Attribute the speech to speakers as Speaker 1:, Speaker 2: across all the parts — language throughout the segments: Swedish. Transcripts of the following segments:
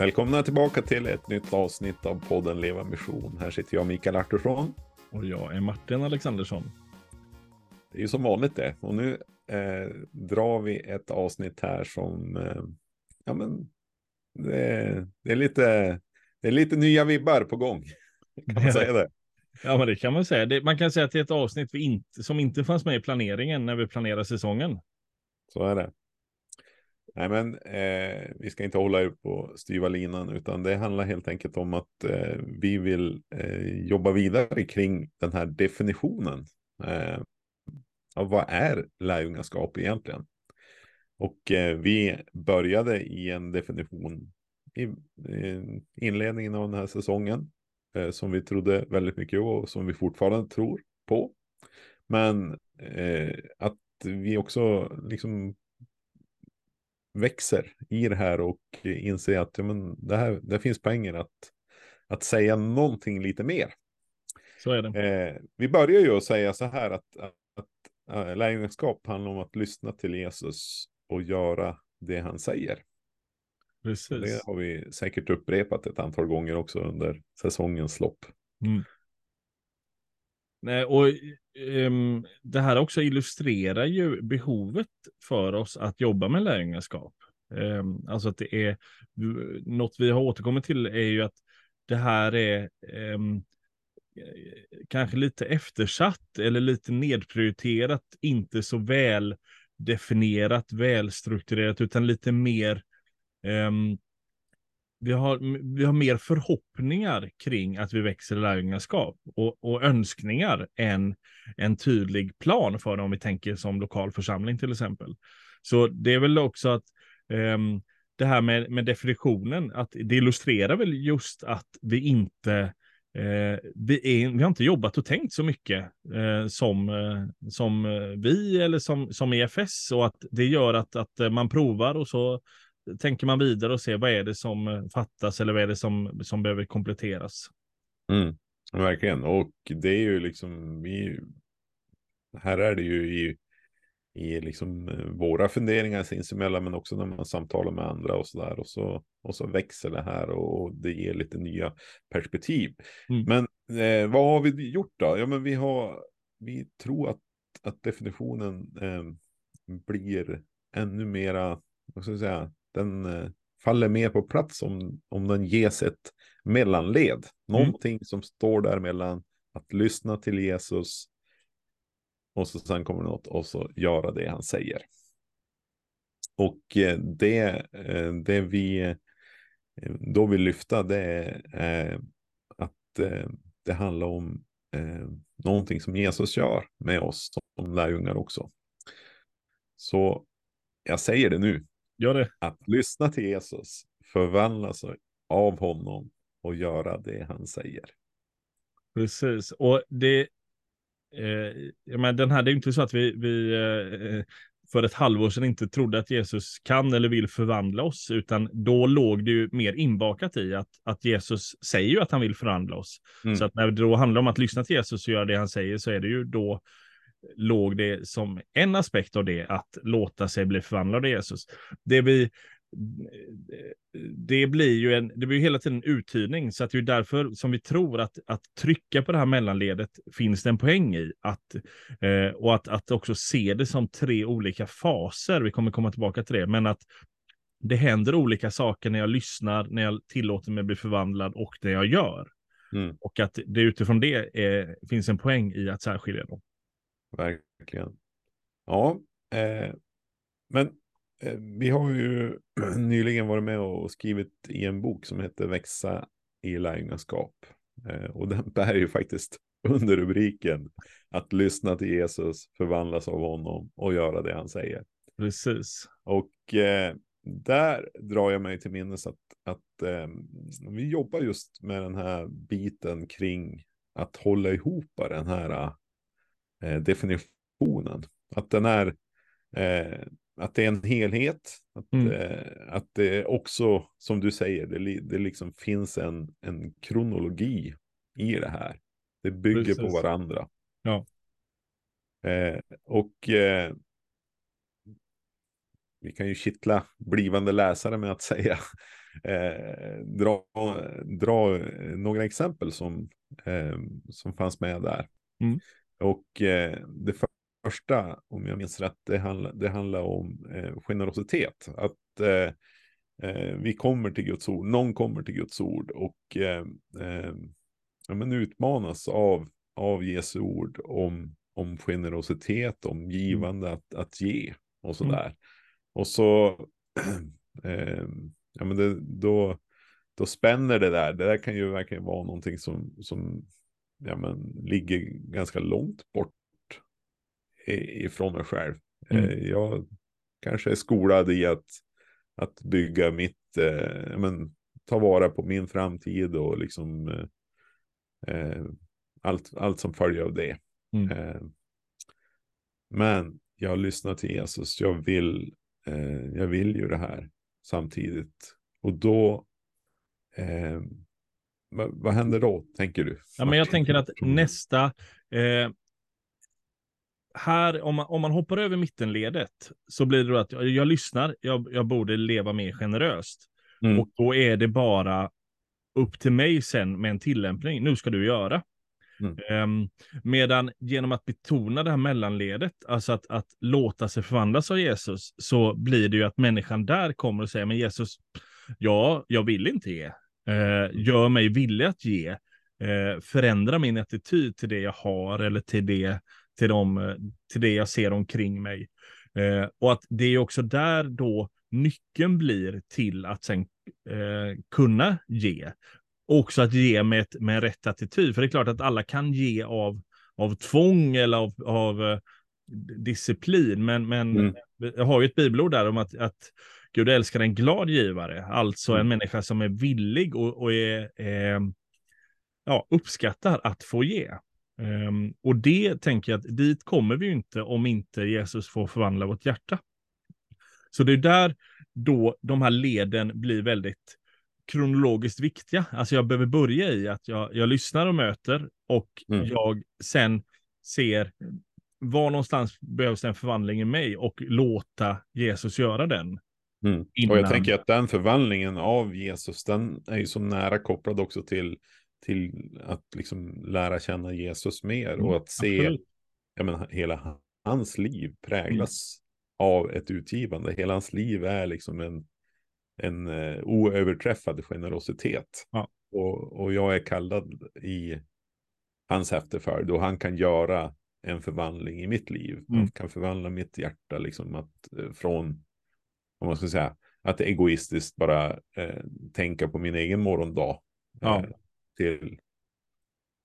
Speaker 1: Välkomna tillbaka till ett nytt avsnitt av podden Leva Mission. Här sitter jag Mikael Artursson.
Speaker 2: Och jag är Martin Alexandersson.
Speaker 1: Det är ju som vanligt det. Och nu eh, drar vi ett avsnitt här som, eh, ja men, det, det, är lite, det är lite nya vibbar på gång. Kan man säga det?
Speaker 2: Ja, men det kan man säga. Det, man kan säga att det är ett avsnitt vi inte, som inte fanns med i planeringen när vi planerade säsongen.
Speaker 1: Så är det. Nej, men eh, vi ska inte hålla er på styva linan, utan det handlar helt enkelt om att eh, vi vill eh, jobba vidare kring den här definitionen. Eh, av vad är lärjungaskap egentligen? Och eh, vi började i en definition i, i inledningen av den här säsongen eh, som vi trodde väldigt mycket på och som vi fortfarande tror på. Men eh, att vi också liksom växer i det här och inser att ja, men det, här, det finns poänger att, att säga någonting lite mer.
Speaker 2: Så är det.
Speaker 1: Eh, vi börjar ju att säga så här att, att, att äh, lärjungaskap handlar om att lyssna till Jesus och göra det han säger.
Speaker 2: Precis.
Speaker 1: Det har vi säkert upprepat ett antal gånger också under säsongens lopp. Mm.
Speaker 2: Nej, och um, det här också illustrerar ju behovet för oss att jobba med lärjungaskap. Um, alltså att det är något vi har återkommit till är ju att det här är um, kanske lite eftersatt eller lite nedprioriterat, inte så väl definierat, välstrukturerat, utan lite mer um, vi har, vi har mer förhoppningar kring att vi växer i lärjungaskap och, och önskningar än en tydlig plan för det om vi tänker som lokal församling till exempel. Så det är väl också att um, det här med, med definitionen, att det illustrerar väl just att vi inte Eh, vi, är, vi, har inte jobbat och tänkt så mycket eh, som, eh, som eh, vi eller som, som EFS och att det gör att, att man provar och så tänker man vidare och ser vad är det som fattas eller vad är det som, som behöver kompletteras.
Speaker 1: Mm, verkligen, och det är ju liksom, vi, här är det ju i, i liksom eh, våra funderingar sinsemellan, men också när man samtalar med andra och så där. Och så, och så växer det här och det ger lite nya perspektiv. Mm. Men eh, vad har vi gjort då? Ja, men vi har, vi tror att, att definitionen eh, blir ännu mera, vad ska jag säga, den eh, faller mer på plats om, om den ges ett mellanled. Mm. Någonting mm. som står där mellan att lyssna till Jesus och så sen kommer något och så göra det han säger. Och eh, det, eh, det vi då vill lyfta det är att det handlar om någonting som Jesus gör med oss som lärjungar också. Så jag säger det nu.
Speaker 2: Gör det.
Speaker 1: Att lyssna till Jesus, förvandla sig av honom och göra det han säger.
Speaker 2: Precis, och det, eh, men den här, det är inte så att vi, vi eh, för ett halvår sedan inte trodde att Jesus kan eller vill förvandla oss, utan då låg det ju mer inbakat i att, att Jesus säger ju att han vill förvandla oss. Mm. Så att när det då handlar om att lyssna till Jesus och göra det han säger, så är det ju då låg det som en aspekt av det att låta sig bli förvandlad av Jesus. Det vi det blir ju en, det blir hela tiden uttydning, så att det är därför som vi tror att, att trycka på det här mellanledet finns det en poäng i. Att, eh, och att, att också se det som tre olika faser, vi kommer komma tillbaka till det, men att det händer olika saker när jag lyssnar, när jag tillåter mig bli förvandlad och det jag gör. Mm. Och att det utifrån det är, finns en poäng i att särskilja dem.
Speaker 1: Verkligen. Ja, eh, men eh, vi har ju nyligen varit med och skrivit i en bok som heter Växa i lärjungaskap. Eh, och den bär ju faktiskt under rubriken att lyssna till Jesus, förvandlas av honom och göra det han säger.
Speaker 2: Precis.
Speaker 1: Och eh, där drar jag mig till minnes att, att eh, vi jobbar just med den här biten kring att hålla ihop den här definitionen. Att den är, eh, att det är en helhet. Att, mm. eh, att det också, som du säger, det, det liksom finns en, en kronologi i det här. Det bygger Precis. på varandra.
Speaker 2: Ja.
Speaker 1: Eh, och eh, vi kan ju kittla blivande läsare med att säga eh, dra, dra några exempel som, eh, som fanns med där.
Speaker 2: Mm.
Speaker 1: Och eh, det första, om jag minns rätt, det handlar, det handlar om eh, generositet. Att eh, eh, vi kommer till Guds ord, någon kommer till Guds ord och eh, eh, ja, men utmanas av, av Jesu ord om, om generositet, om
Speaker 2: Mm.
Speaker 1: givande att, att ge och sådär. Och så, ja men det, då, då spänner det där. Det där kan ju verkligen vara någonting som, som ja, men, ligger ganska långt bort ifrån mig själv.
Speaker 2: Mm.
Speaker 1: Eh, jag kanske är skolad i att, att bygga mitt, eh, men, ta vara på min framtid och liksom eh, eh, allt, allt som följer av det.
Speaker 2: Mm.
Speaker 1: Eh, men jag lyssnar till Jesus, jag vill, eh, jag vill ju det här samtidigt. Och då, vad, händer då, tänker du?
Speaker 2: Ja, men jag tänker att nästa... Eh, här, om man, om man hoppar över mittenledet, så blir det då att jag, jag lyssnar, jag, jag borde leva mer generöst.
Speaker 1: Mm.
Speaker 2: Och då är det bara upp till mig sen med en tillämpning. Nu ska du göra.
Speaker 1: Mm.
Speaker 2: Ehm, medan genom att betona det här mellanledet, alltså att, att låta sig förvandlas av Jesus, så blir det ju att människan där kommer och säger, men Jesus, ja, jag vill inte ge. Eh, gör mig villig att ge. Eh, förändra min attityd till det jag har eller till det, till eh, till det jag ser omkring mig. Eh, och att det är också där då nyckeln blir till att sen eh, kunna ge. Och också att ge med, ett, med rätt attityd. För det är klart att alla kan ge av, av tvång eller av, av eh, disciplin. Men, men
Speaker 1: Mm.
Speaker 2: jag har ju ett bibelord där om att, att Gud älskar en glad givare. Alltså en
Speaker 1: Mm.
Speaker 2: människa som är villig och, och är, eh, ja, uppskattar att få ge. Ehm, och det tänker jag att dit kommer vi ju inte om inte Jesus får förvandla vårt hjärta. Så det är där då de här leden blir väldigt kronologiskt viktiga. Alltså jag behöver börja i att jag, jag lyssnar och möter och
Speaker 1: Mm.
Speaker 2: jag sen ser var någonstans behövs en förvandling i mig och låta Jesus göra den.
Speaker 1: Mm. Och
Speaker 2: innan.
Speaker 1: jag tänker att den förvandlingen av Jesus, den är ju så nära kopplad också till, till att liksom lära känna Jesus mer och att se
Speaker 2: Mm, Absolut.
Speaker 1: jag menar, hela hans liv präglas av ett utgivande. Hela hans liv är liksom en, en uh, oöverträffad generositet.
Speaker 2: Ja.
Speaker 1: Och, och jag är kallad i hans efterföljd och han kan göra en förvandling i mitt liv. Han
Speaker 2: Mm.
Speaker 1: kan förvandla mitt hjärta liksom att, eh, från, om man ska säga, att egoistiskt bara eh, tänka på min egen morgondag.
Speaker 2: Ja.
Speaker 1: Eh, till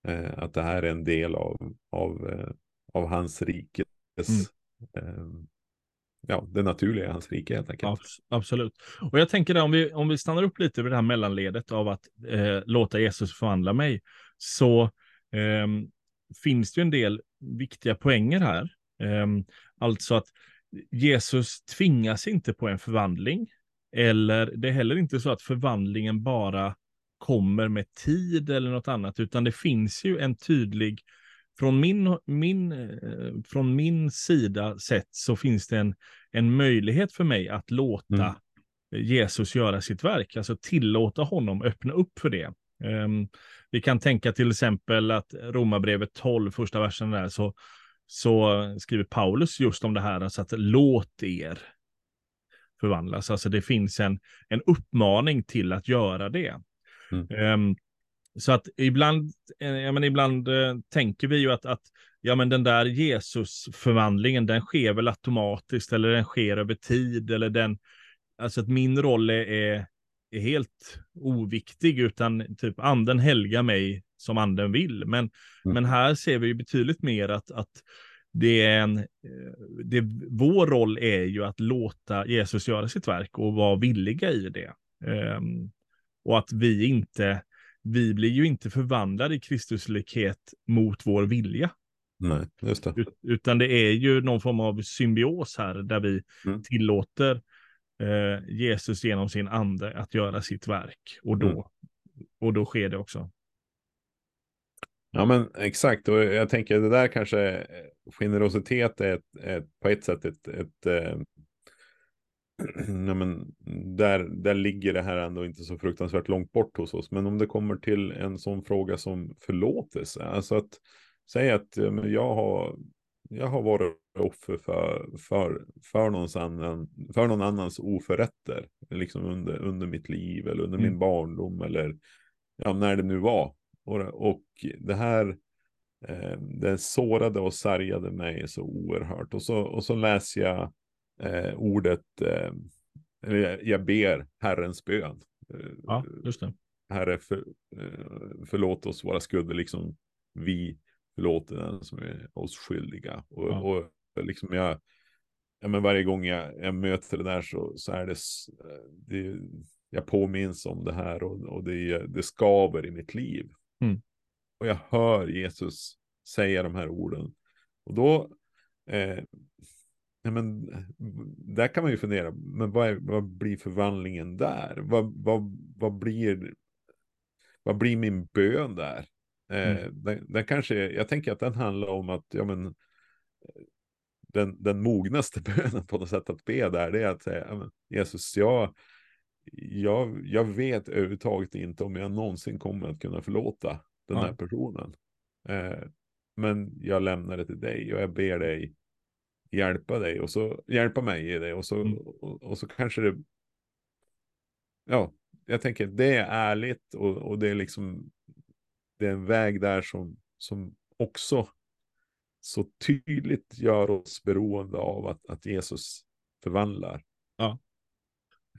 Speaker 1: eh, att det här är en del av, av, eh, av hans rikes,
Speaker 2: Mm.
Speaker 1: eh, ja, det naturliga i hans rike helt enkelt.
Speaker 2: Abs- absolut. Och jag tänker där, om vi, om vi stannar upp lite vid det här mellanledet av att låta Jesus förvandla mig, så ehm, finns det ju en del viktiga poänger här. Ehm, alltså att Jesus tvingas inte på en förvandling, eller det är heller inte så att förvandlingen bara kommer med tid eller något annat, utan det finns ju en tydlig från min, min, eh, från min sida sett så finns det en, en möjlighet för mig att låta
Speaker 1: Mm.
Speaker 2: Jesus göra sitt verk, alltså tillåta honom öppna upp för det. Ehm, vi kan tänka till exempel att Romarbrevet 12, första versen där, så, så skriver Paulus just om det här, alltså att låt er förvandlas. Alltså det finns en, en uppmaning till att göra det.
Speaker 1: Mm.
Speaker 2: Ehm, så att ibland, eh, ja, men ibland eh, tänker vi ju att, att ja, men den där Jesus-förvandlingen, den sker väl automatiskt eller den sker över tid eller den, alltså att min roll är, är, är helt oviktig utan typ anden helgar mig som anden vill. Men,
Speaker 1: Mm.
Speaker 2: men här ser vi ju betydligt mer att, att det är en, eh, det, vår roll är ju att låta Jesus göra sitt verk och vara villiga i det. Ehm, och att vi inte, vi blir ju inte förvandlade i Kristuslikhet mot vår vilja.
Speaker 1: Nej, just det.
Speaker 2: Ut, utan det är ju någon form av symbios här där vi
Speaker 1: Mm.
Speaker 2: tillåter eh, Jesus genom sin ande att göra sitt verk. Och då,
Speaker 1: Mm.
Speaker 2: och då sker det också.
Speaker 1: Ja men exakt, och jag tänker det där kanske, eh, generositet är, ett, ett, på ett sätt ett, ett, eh, ja, men där, där ligger det här ändå inte så fruktansvärt långt bort hos oss. Men om det kommer till en sån fråga som förlåtelse, alltså att säga att jag, har, jag har varit offer för, för, för, någons annan, för någon annans oförrätter, liksom under, under mitt liv eller under mm. min barndom eller ja, när det nu var. Och, och det här eh, det sårade och sargade mig så oerhört. Och så, och så läser jag eh, ordet, eh, eller jag ber Herrens bön.
Speaker 2: Ja, just det.
Speaker 1: Herre, för, eh, förlåt oss våra skulder, liksom vi förlåter den som är oss skyldiga. Och, ja. och liksom jag, ja, men varje gång jag, jag möter det där så, så är det, det, jag påminns om det här och, och det, det skaver i mitt liv.
Speaker 2: Mm.
Speaker 1: Och jag hör Jesus säga de här orden. Och då, eh, ja, men, där kan man ju fundera, men vad, är, vad blir förvandlingen där? Vad, vad, vad, blir, vad blir min bön där? Eh, mm. den, den, kanske, jag tänker att den handlar om att, ja men, den, den mognaste bönen på något sätt att be där, det är att säga, Jesus, jag, jag, jag vet överhuvudtaget inte om jag någonsin kommer att kunna förlåta den ja. här personen. Eh, men jag lämnar det till dig och jag ber dig hjälpa dig och så hjälpa mig i det och så, mm. och, och, så kanske det. Ja, jag tänker det är ärligt och, och det är liksom. Det är en väg där som som också så tydligt gör oss beroende av att, att Jesus förvandlar.
Speaker 2: Ja.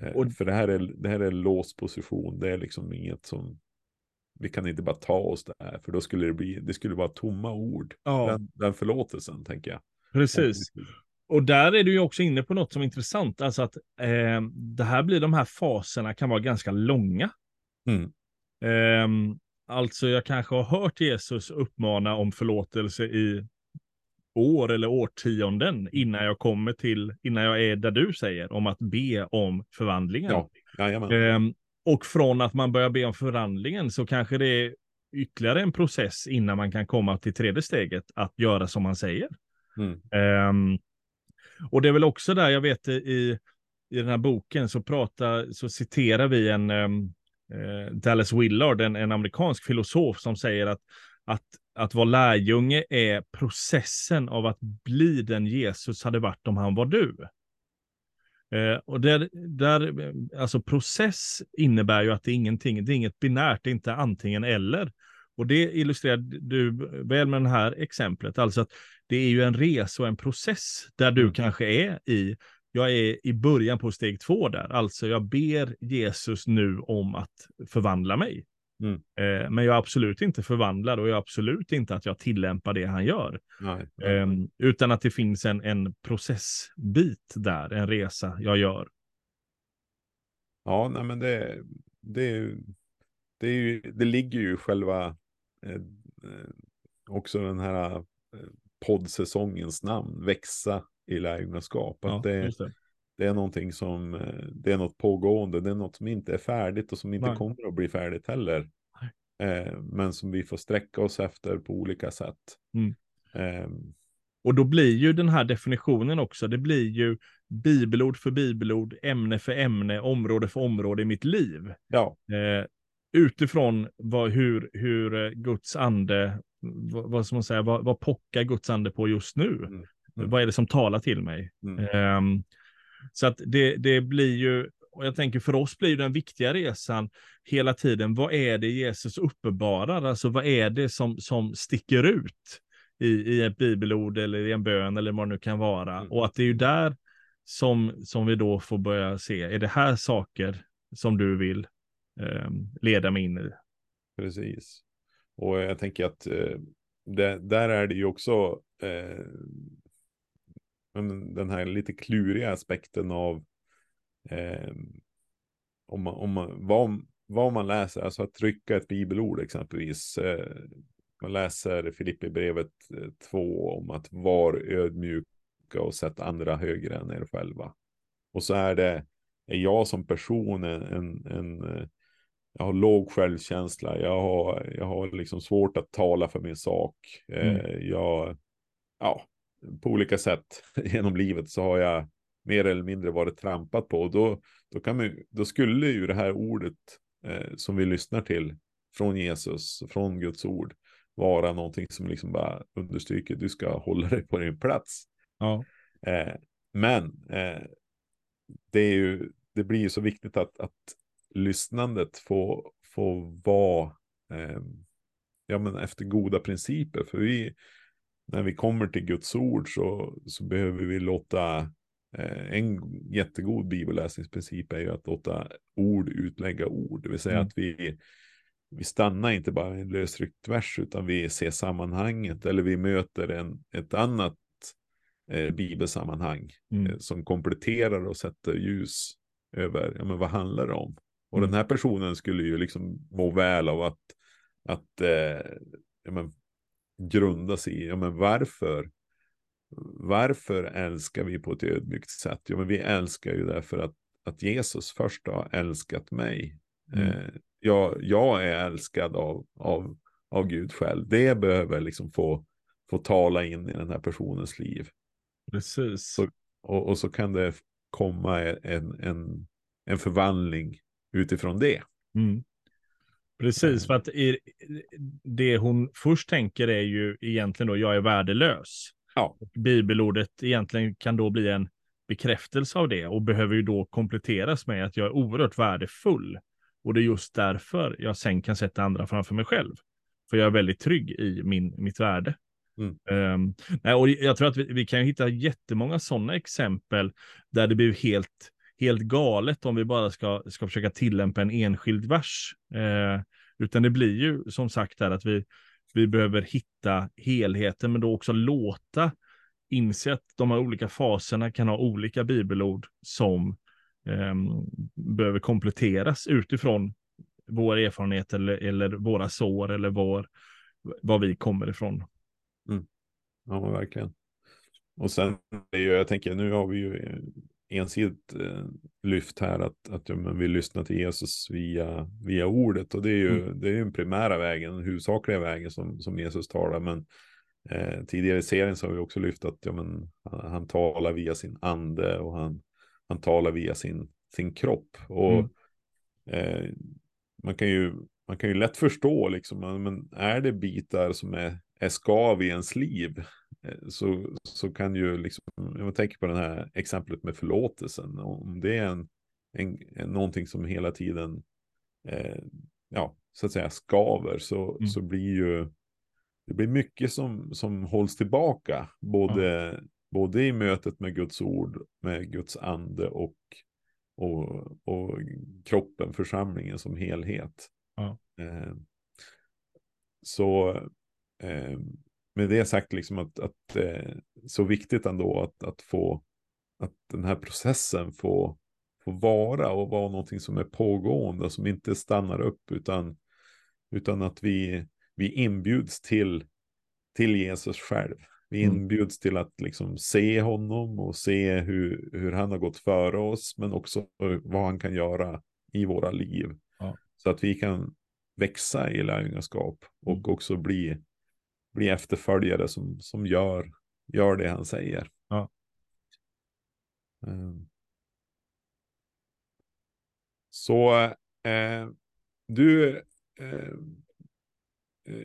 Speaker 1: Eh, och... För det här är, det här är låst position. Det är liksom inget som vi kan inte bara ta oss där, för då skulle det bli, det skulle vara tomma ord.
Speaker 2: Ja.
Speaker 1: Den, den förlåtelsen, tänker jag.
Speaker 2: Precis. Och där är du ju också inne på något som är intressant, alltså att eh, det här blir, de här faserna kan vara ganska långa.
Speaker 1: Mm.
Speaker 2: Eh, alltså jag kanske har hört Jesus uppmana om förlåtelse i år eller årtionden innan jag kommer till, innan jag är där du säger, om att be om förvandlingen.
Speaker 1: Ja,
Speaker 2: eh, och från att man börjar be om förvandlingen så kanske det är ytterligare en process innan man kan komma till tredje steget, att göra som man säger.
Speaker 1: Mm.
Speaker 2: Um, och det är väl också där jag vet i, i den här boken så pratar, så citerar vi en um, Dallas Willard, en, en amerikansk filosof som säger att, att att vara lärjunge är processen av att bli den Jesus hade varit om han var du. Eh, och där, där, alltså process innebär ju att det är ingenting, det är inget binärt, det är inte antingen eller. Och det illustrerar du väl med det här exemplet, alltså att det är ju en resa och en process där du mm. kanske är i, jag är i början på steg två där, alltså jag ber Jesus nu om att förvandla mig.
Speaker 1: Mm.
Speaker 2: Eh, men jag är absolut inte förvandlad och jag är absolut inte att jag tillämpar det han gör. Eh, utan att det finns en, en processbit där, en resa jag gör.
Speaker 1: Ja, nej men det, det, det, ju, det ligger ju själva eh, eh också den här poddsäsongens namn, växa i lärjungaskap. Ja, det, det. Det, är någonting som, eh, det är något pågående, det är något som inte är färdigt och som inte Nej. kommer att bli färdigt heller. Eh, men som vi får sträcka oss efter på olika sätt.
Speaker 2: Mm. Eh, och då blir ju den här definitionen också, det blir ju bibelord för bibelord, ämne för ämne, område för område i mitt liv.
Speaker 1: Ja.
Speaker 2: Eh, utifrån vad, hur, hur eh, Guds ande, vad, vad, man säga, vad, vad pockar Guds ande på just nu? Mm. Mm. Vad är det som talar till mig? Mm. Um, så att det, det blir ju, och jag tänker för oss blir den viktiga resan hela tiden, vad är det Jesus uppenbarar? Alltså vad är det som, som sticker ut i, i ett bibelord eller i en bön eller vad det nu kan vara? Mm. Och att det är ju där som, som vi då får börja se, är det här saker som du vill eh, leda mig in i?
Speaker 1: Precis. Och jag tänker att eh, det, där är det ju också eh, den här lite kluriga aspekten av eh, om man, om man, vad, vad man läser, alltså att trycka ett bibelord exempelvis. Eh, man läser Filipperbrevet 2 eh, om att vara ödmjuka och sätta andra högre än er själva. Och så är det, är jag som person en, en, eh, jag har låg självkänsla, jag har, jag har liksom svårt att tala för min sak. Mm. Eh, jag, ja, på olika sätt genom livet så har jag mer eller mindre varit trampat på. Och då, då, kan man, då skulle ju det här ordet eh, som vi lyssnar till från Jesus, från Guds ord, vara någonting som liksom bara understryker du ska hålla dig på din plats.
Speaker 2: Ja.
Speaker 1: Eh, men eh, det, är ju, det blir ju så viktigt att, att lyssnandet får, får vara eh, ja, men efter goda principer. För vi, när vi kommer till Guds ord så, så behöver vi låta eh, en jättegod bibelläsningsprincip är ju att låta ord utlägga ord. Det vill säga mm. att vi, vi stannar inte bara i en lösryckt vers utan vi ser sammanhanget eller vi möter en, ett annat eh, bibelsammanhang mm. eh, som kompletterar och sätter ljus över ja, men vad handlar det om. Och mm. den här personen skulle ju liksom må väl av att, att eh, ja, men, grundas i ja, men varför. Varför älskar vi på ett ödmjukt sätt? Jo, men vi älskar ju därför att, att Jesus först har älskat mig. Mm. Eh, jag, jag är älskad av, av, av Gud själv. Det behöver liksom få, få tala in i den här personens liv.
Speaker 2: Precis.
Speaker 1: Så, och, och, så kan det komma en, en, en förvandling utifrån det.
Speaker 2: Mm. Precis, för att det hon först tänker är ju egentligen då, jag är värdelös.
Speaker 1: Ja.
Speaker 2: Bibelordet egentligen kan då bli en bekräftelse av det och behöver ju då kompletteras med att jag är oerhört värdefull. Och det är just därför jag sen kan sätta andra framför mig själv. För jag är väldigt trygg i min, mitt värde. Mm. Um, och jag tror att vi, vi kan hitta jättemånga sådana exempel där det blir helt, helt galet om vi bara ska, ska försöka tillämpa en enskild vers. Eh, utan det blir ju som sagt där att vi, vi behöver hitta helheten, men då också låta inse att de här olika faserna kan ha olika bibelord som eh, behöver kompletteras utifrån vår erfarenhet eller, eller våra sår eller vår, var vi kommer ifrån.
Speaker 1: Mm. Ja, verkligen. Och sen, jag tänker, nu har vi ju eh, ensidigt eh, lyft här att, att ja, men vi lyssnar till Jesus via, via ordet. Och det är ju mm. det är den primära vägen, den huvudsakliga vägen som, som Jesus talar. Men eh, tidigare i serien så har vi också lyft att ja, men, han, han talar via sin ande och han, han talar via sin, sin kropp. Och mm. eh, man, kan ju, man kan ju lätt förstå, liksom, men är det bitar som är är skav i ens liv så, så kan ju liksom, jag tänker på det här exemplet med förlåtelsen, om det är en, en, en någonting som hela tiden, eh, ja, så att säga skaver, så, mm. så blir ju, det blir mycket som, som hålls tillbaka, både, ja. både i mötet med Guds ord, med Guds ande och, och, och kroppen, församlingen som helhet.
Speaker 2: Ja.
Speaker 1: Eh, så eh, med det sagt liksom att, att eh, så viktigt ändå att, att få att den här processen får, får vara och vara någonting som är pågående som inte stannar upp utan, utan att vi, vi inbjuds till, till Jesus själv. Vi mm. inbjuds till att liksom se honom och se hur, hur han har gått före oss men också vad han kan göra i våra liv.
Speaker 2: Ja.
Speaker 1: Så att vi kan växa i lärjungaskap och mm. också bli bli efterföljare som, som gör, gör det han säger.
Speaker 2: Ja.
Speaker 1: Um. Så eh, du, eh,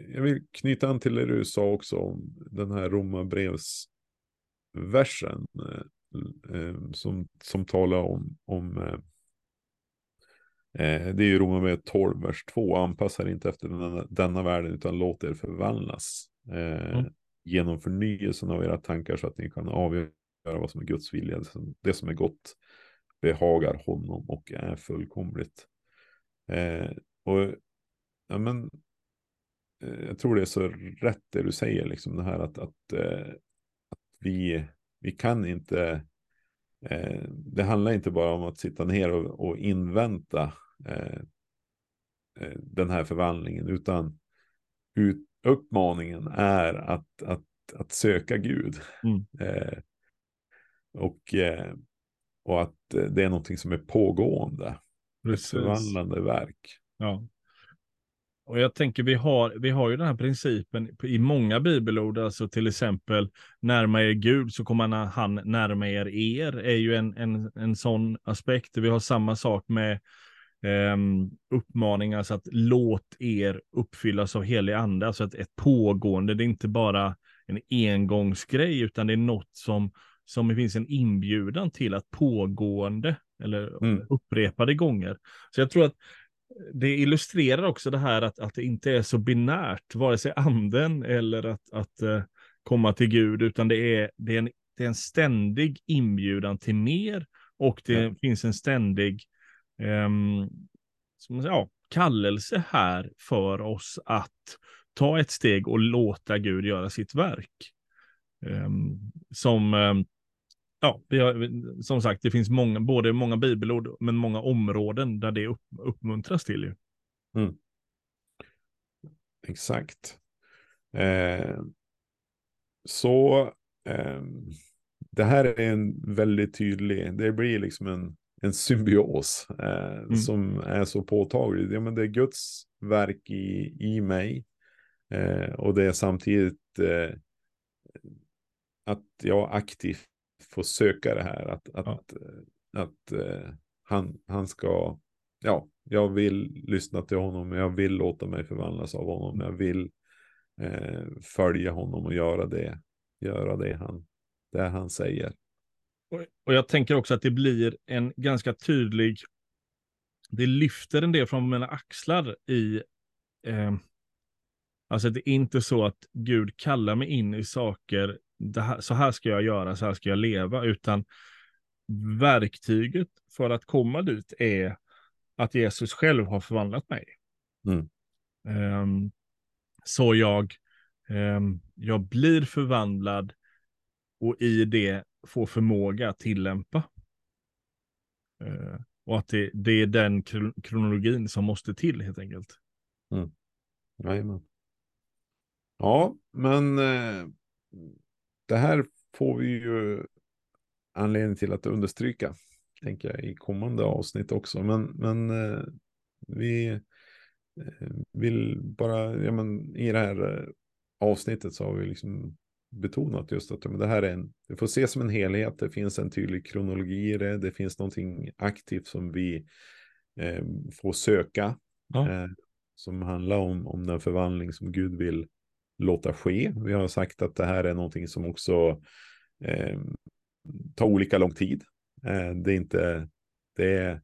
Speaker 1: jag vill knyta an till det du sa också om den här romabrevsversen eh, eh, som, som talar om, om eh, eh det är ju Romarbrevet 12, vers 2. Anpassa er inte efter denna, denna världen utan låt er förvandlas eh, mm. genom förnyelsen av era tankar så att ni kan avgöra vad som är Guds vilja. Det som är gott behagar honom och är fullkomligt. Eh, och ja, men, eh, jag tror det är så rätt det du säger, liksom det här att, att, eh, att vi, vi kan inte, eh, det handlar inte bara om att sitta ner och, och invänta eh, den här förvandlingen, utan ut, uppmaningen är att, att, att söka Gud.
Speaker 2: Mm.
Speaker 1: Eh, och, eh, och att det är någonting som är pågående. Precis. Ett förvandlande verk.
Speaker 2: Ja. och jag tänker vi har, vi har ju den här principen i många bibelord, alltså till exempel närma er Gud så kommer han närma er er, är ju en, en, en sån aspekt. Vi har samma sak med eh, uppmaningar, alltså att låt er uppfyllas av helig ande, alltså ett, ett pågående, det är inte bara en engångsgrej, utan det är något som, som det finns en inbjudan till att pågående, eller mm. upprepade gånger. Så jag tror att det illustrerar också det här att, att det inte är så binärt, vare sig anden eller att, att uh, komma till Gud, utan det är, det, är en, det är en ständig inbjudan till mer och det ja. finns en ständig um, Ehm, som, ja, kallelse här för oss att ta ett steg och låta Gud göra sitt verk. Ehm, som ehm, ja, vi har, som sagt, det finns många, både många bibelord, men många områden där det upp, uppmuntras till. Ju. Mm.
Speaker 1: Exakt. Eh, så eh, det här är en väldigt tydlig, det blir liksom en, en symbios eh, mm. som är så påtaglig. Ja, men det är Guds verk i, i mig eh, och det är samtidigt eh, att jag aktivt få söka det här. Att, att, ja. att, uh, han, han ska, ja, jag vill lyssna till honom, jag vill låta mig förvandlas av honom, jag vill uh, följa honom och göra det, göra det han, det han säger.
Speaker 2: Och, jag tänker också att det blir en ganska tydlig, det lyfter en del från mina axlar i eh, Alltså det är inte så att Gud kallar mig in i saker här, så här ska jag göra, så här ska jag leva, utan verktyget för att komma dit är att Jesus själv har förvandlat mig. Mm. Um, så jag, um, jag blir förvandlad och i det får förmåga att tillämpa. Eh, och att det, det, är den kronologin som måste till helt enkelt.
Speaker 1: Mm. Jajamän. Ja, men eh, det här får vi ju anledning till att understryka, tänker jag, i kommande avsnitt också. Men, men eh, vi eh, vill bara, ja men i det här eh, avsnittet så har vi liksom betonat just att men det här är en, det får ses som en helhet, det finns en tydlig kronologi i det, det finns någonting aktivt som vi eh, får söka, ja. eh, som handlar om, om den förvandling som Gud vill låta ske. Vi har sagt att det här är någonting som också eh, tar olika lång tid. Eh, det är inte, det,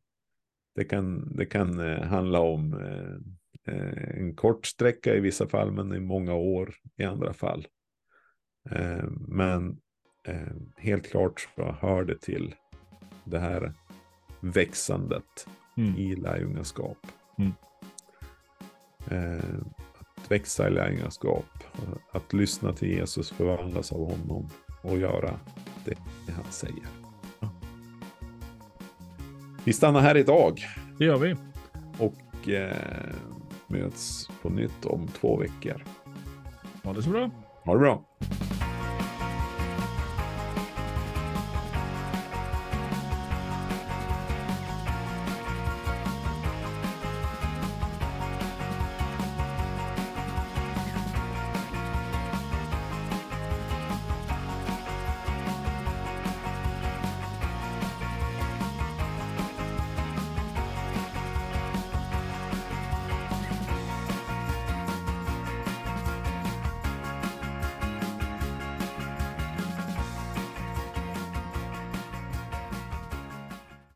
Speaker 1: det kan, det kan eh, handla om eh, en kort sträcka i vissa fall, men i många år i andra fall. Eh, men helt klart så hör det till det här växandet mm. i lärjungaskap. Mm växa i lärjungaskap, att lyssna till Jesus, förvandlas av honom och göra det han säger. Vi stannar här idag.
Speaker 2: Det gör vi.
Speaker 1: Och eh, möts på nytt om två veckor.
Speaker 2: Ha det så bra.
Speaker 1: Ha det bra.